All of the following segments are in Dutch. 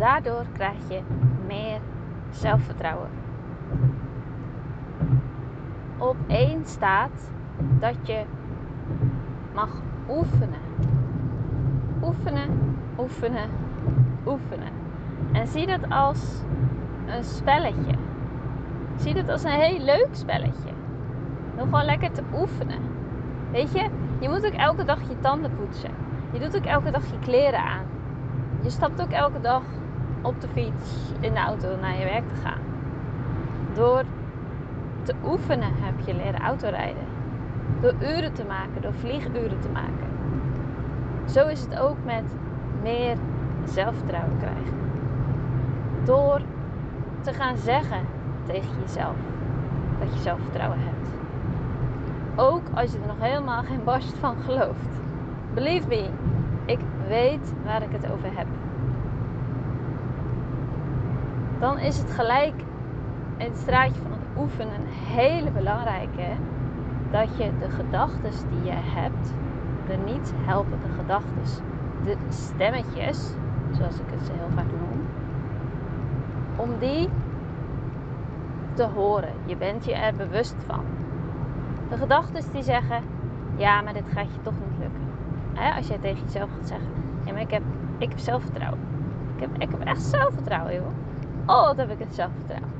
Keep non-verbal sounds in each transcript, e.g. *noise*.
daardoor krijg je meer zelfvertrouwen. Op één staat dat je mag oefenen. Oefenen, oefenen, oefenen. En zie dat als een spelletje. Zie dat als een heel leuk spelletje. Nog gewoon lekker te oefenen. Weet je, je moet ook elke dag je tanden poetsen. Je doet ook elke dag je kleren aan. Je stapt ook elke dag op de fiets, in de auto naar je werk te gaan. Door te oefenen heb je leren autorijden. Door uren te maken, door vlieguren te maken. Zo is het ook met meer zelfvertrouwen krijgen. Door te gaan zeggen tegen jezelf dat je zelfvertrouwen hebt. Ook als je er nog helemaal geen barst van gelooft. Believe me, ik weet waar ik het over heb. Dan is het gelijk in het straatje van het oefenen een hele belangrijke dat je de gedachten die je hebt, de niet helpende gedachten, de stemmetjes, zoals ik het heel vaak noem, om die te horen. Je bent je er bewust van. De gedachten die zeggen, ja, maar dit gaat je toch niet lukken. als jij tegen jezelf gaat zeggen, ja, maar ik heb, ik heb zelfvertrouwen. Ik heb, ik heb echt zelfvertrouwen, joh. Oh, wat heb ik het zelfvertrouwen.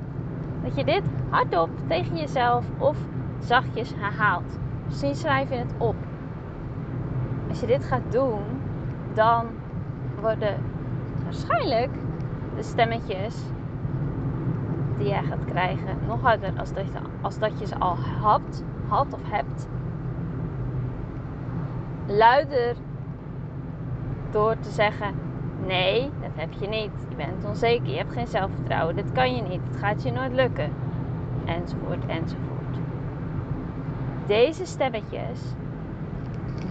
Dat je dit hardop tegen jezelf of zachtjes herhaalt. Misschien schrijf je het op. Als je dit gaat doen, dan worden waarschijnlijk de stemmetjes die jij gaat krijgen nog harder als dat, je, als dat je ze al had, had of hebt. Luider door te zeggen: Nee, dat heb je niet. Je bent onzeker, je hebt geen zelfvertrouwen, dit kan je niet, het gaat je nooit lukken. Enzovoort, enzovoort. Deze stemmetjes,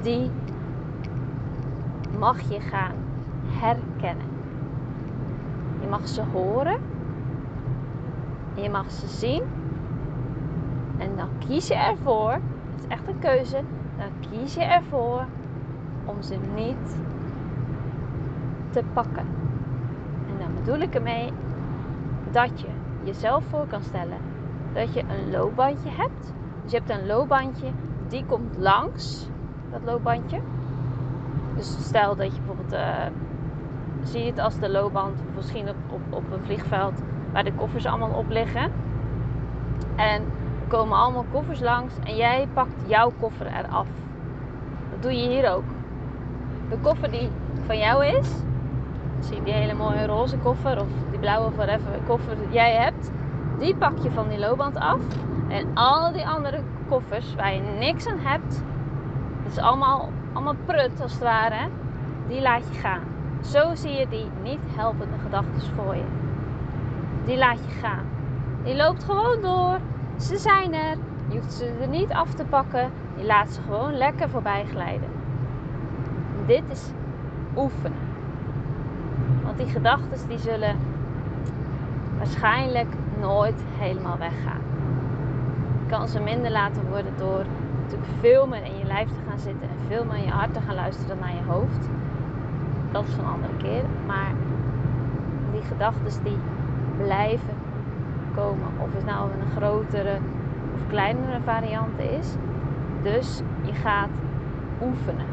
die mag je gaan herkennen. Je mag ze horen. Je mag ze zien. En dan kies je ervoor, het is echt een keuze, dan kies je ervoor om ze niet te pakken. En dan bedoel ik ermee dat je jezelf voor kan stellen dat je een loopbandje hebt. Dus je hebt een loopbandje, die komt langs dat loopbandje. Dus stel dat je bijvoorbeeld, uh, zie je het als de loopband misschien op, op, op een vliegveld waar de koffers allemaal op liggen. En er komen allemaal koffers langs en jij pakt jouw koffer eraf. Dat doe je hier ook. De koffer die van jou is, zie die hele mooie roze koffer of die blauwe of whatever koffer die jij hebt, die pak je van die loopband af. En al die andere koffers waar je niks aan hebt, dat is allemaal, allemaal prut als het ware, die laat je gaan. Zo zie je die niet helpende gedachten voor je. Die laat je gaan. Die loopt gewoon door. Ze zijn er. Je hoeft ze er niet af te pakken. Je laat ze gewoon lekker voorbij glijden. Dit is oefenen. Die gedachten die zullen waarschijnlijk nooit helemaal weggaan. Je kan ze minder laten worden door natuurlijk veel meer in je lijf te gaan zitten en veel meer in je hart te gaan luisteren dan naar je hoofd. Dat is een andere keer. Maar die gedachten die blijven komen. Of het nou een grotere of kleinere variant is. Dus je gaat oefenen.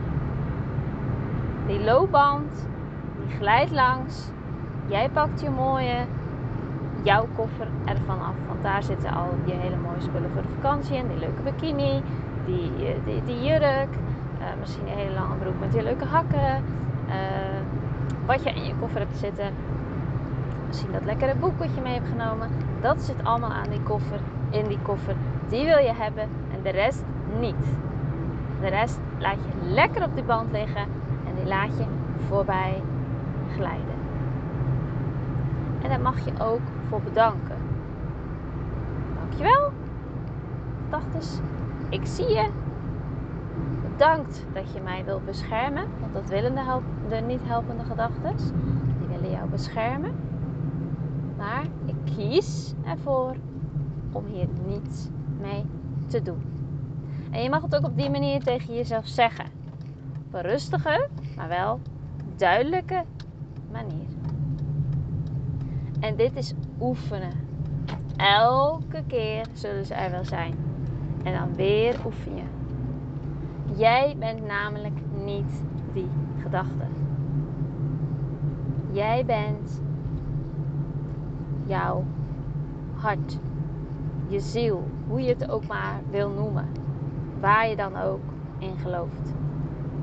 Die loopband, die glijdt langs. Jij pakt je mooie jouw koffer ervan af. Want daar zitten al je hele mooie spullen voor de vakantie in. Die leuke bikini, die, eh, die, jurk, uh, misschien een hele lange broek met die leuke hakken. Uh, wat je in je koffer hebt zitten. Misschien dat lekkere boek wat je mee hebt genomen. Dat zit allemaal aan die koffer, in die koffer. Die wil je hebben en de rest niet. De rest laat je lekker op die band liggen en die laat je voorbij glijden. En daar mag je ook voor bedanken. Dankjewel. Gedachtes, ik zie je. Bedankt dat je mij wilt beschermen. Want dat willen de, de niet helpende gedachten. Die willen jou beschermen. Maar ik kies ervoor om hier niets mee te doen. En je mag het ook op die manier tegen jezelf zeggen. Op een rustige, maar wel duidelijke manier. En dit is oefenen. Elke keer zullen ze er wel zijn. En dan weer oefen je. Jij bent namelijk niet die gedachte. Jij bent jouw hart, je ziel, hoe je het ook maar wil noemen, waar je dan ook in gelooft.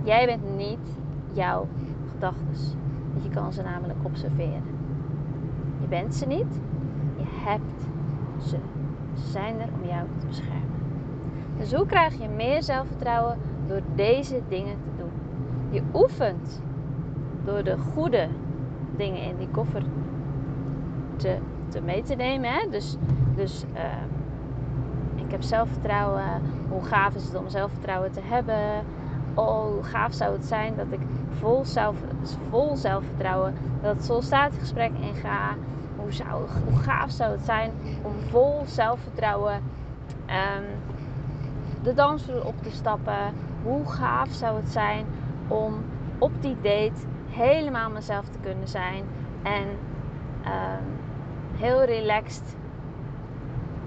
Jij bent niet jouw gedachten. Je kan ze namelijk observeren. Je bent ze niet, je hebt ze. Ze zijn er om jou te beschermen. Dus hoe krijg je meer zelfvertrouwen door deze dingen te doen? Je oefent door de goede dingen in die koffer te, te mee te nemen. Hè? Dus, dus uh, ik heb zelfvertrouwen. Hoe gaaf is het om zelfvertrouwen te hebben? Oh, hoe gaaf zou het zijn dat ik vol, zelf, vol zelfvertrouwen dat soldatengesprek inga. Hoe, zou, hoe gaaf zou het zijn om vol zelfvertrouwen um, de dansvloer op te stappen? Hoe gaaf zou het zijn om op die date helemaal mezelf te kunnen zijn en um, heel relaxed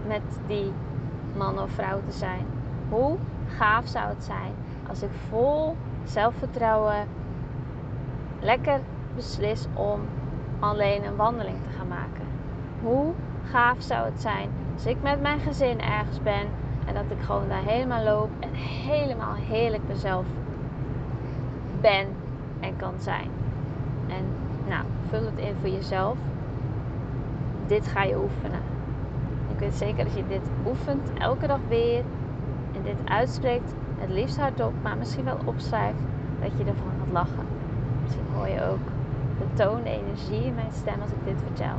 met die man of vrouw te zijn? Hoe gaaf zou het zijn als ik vol zelfvertrouwen lekker beslis om alleen een wandeling te gaan maken. Hoe gaaf zou het zijn als ik met mijn gezin ergens ben en dat ik gewoon daar helemaal loop en helemaal heerlijk mezelf ben en kan zijn. En nou, vul het in voor jezelf. Dit ga je oefenen. Ik weet zeker dat je dit oefent elke dag weer en dit uitspreekt, het liefst hardop, maar misschien wel opschrijft, dat je ervan gaat lachen. Misschien hoor je ook de toon, de energie in mijn stem als ik dit vertel.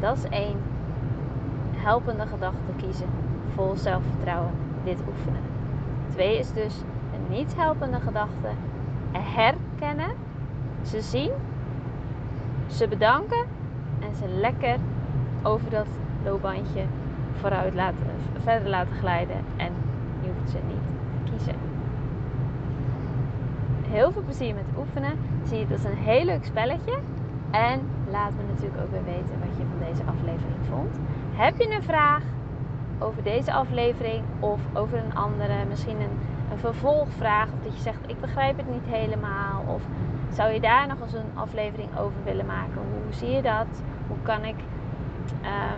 Dat is één. Helpende gedachte kiezen. Vol zelfvertrouwen. Dit oefenen. Twee is dus een niet helpende gedachte herkennen. Ze zien. Ze bedanken. En ze lekker over dat loopbandje vooruit laten, verder laten glijden. En je hoeft ze niet te kiezen heel veel plezier met oefenen. Zie het als een heel leuk spelletje. En laat me natuurlijk ook weer weten wat je van deze aflevering vond. Heb je een vraag over deze aflevering of over een andere, misschien een, een vervolgvraag, of dat je zegt ik begrijp het niet helemaal, of zou je daar nog eens een aflevering over willen maken? Hoe zie je dat? Hoe kan ik ja,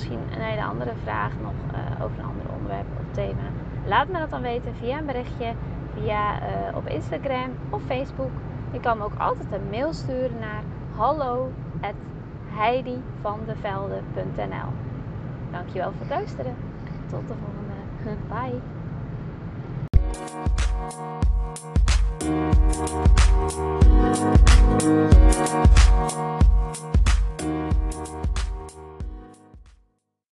misschien een hele andere vraag nog eh, over een ander onderwerp of thema. Laat me dat dan weten via een berichtje, via eh, op Instagram of Facebook. Je kan me ook altijd een mail sturen naar hallo@heidivandevelde.nl. Dankjewel voor het luisteren tot de volgende. *laughs* Bye.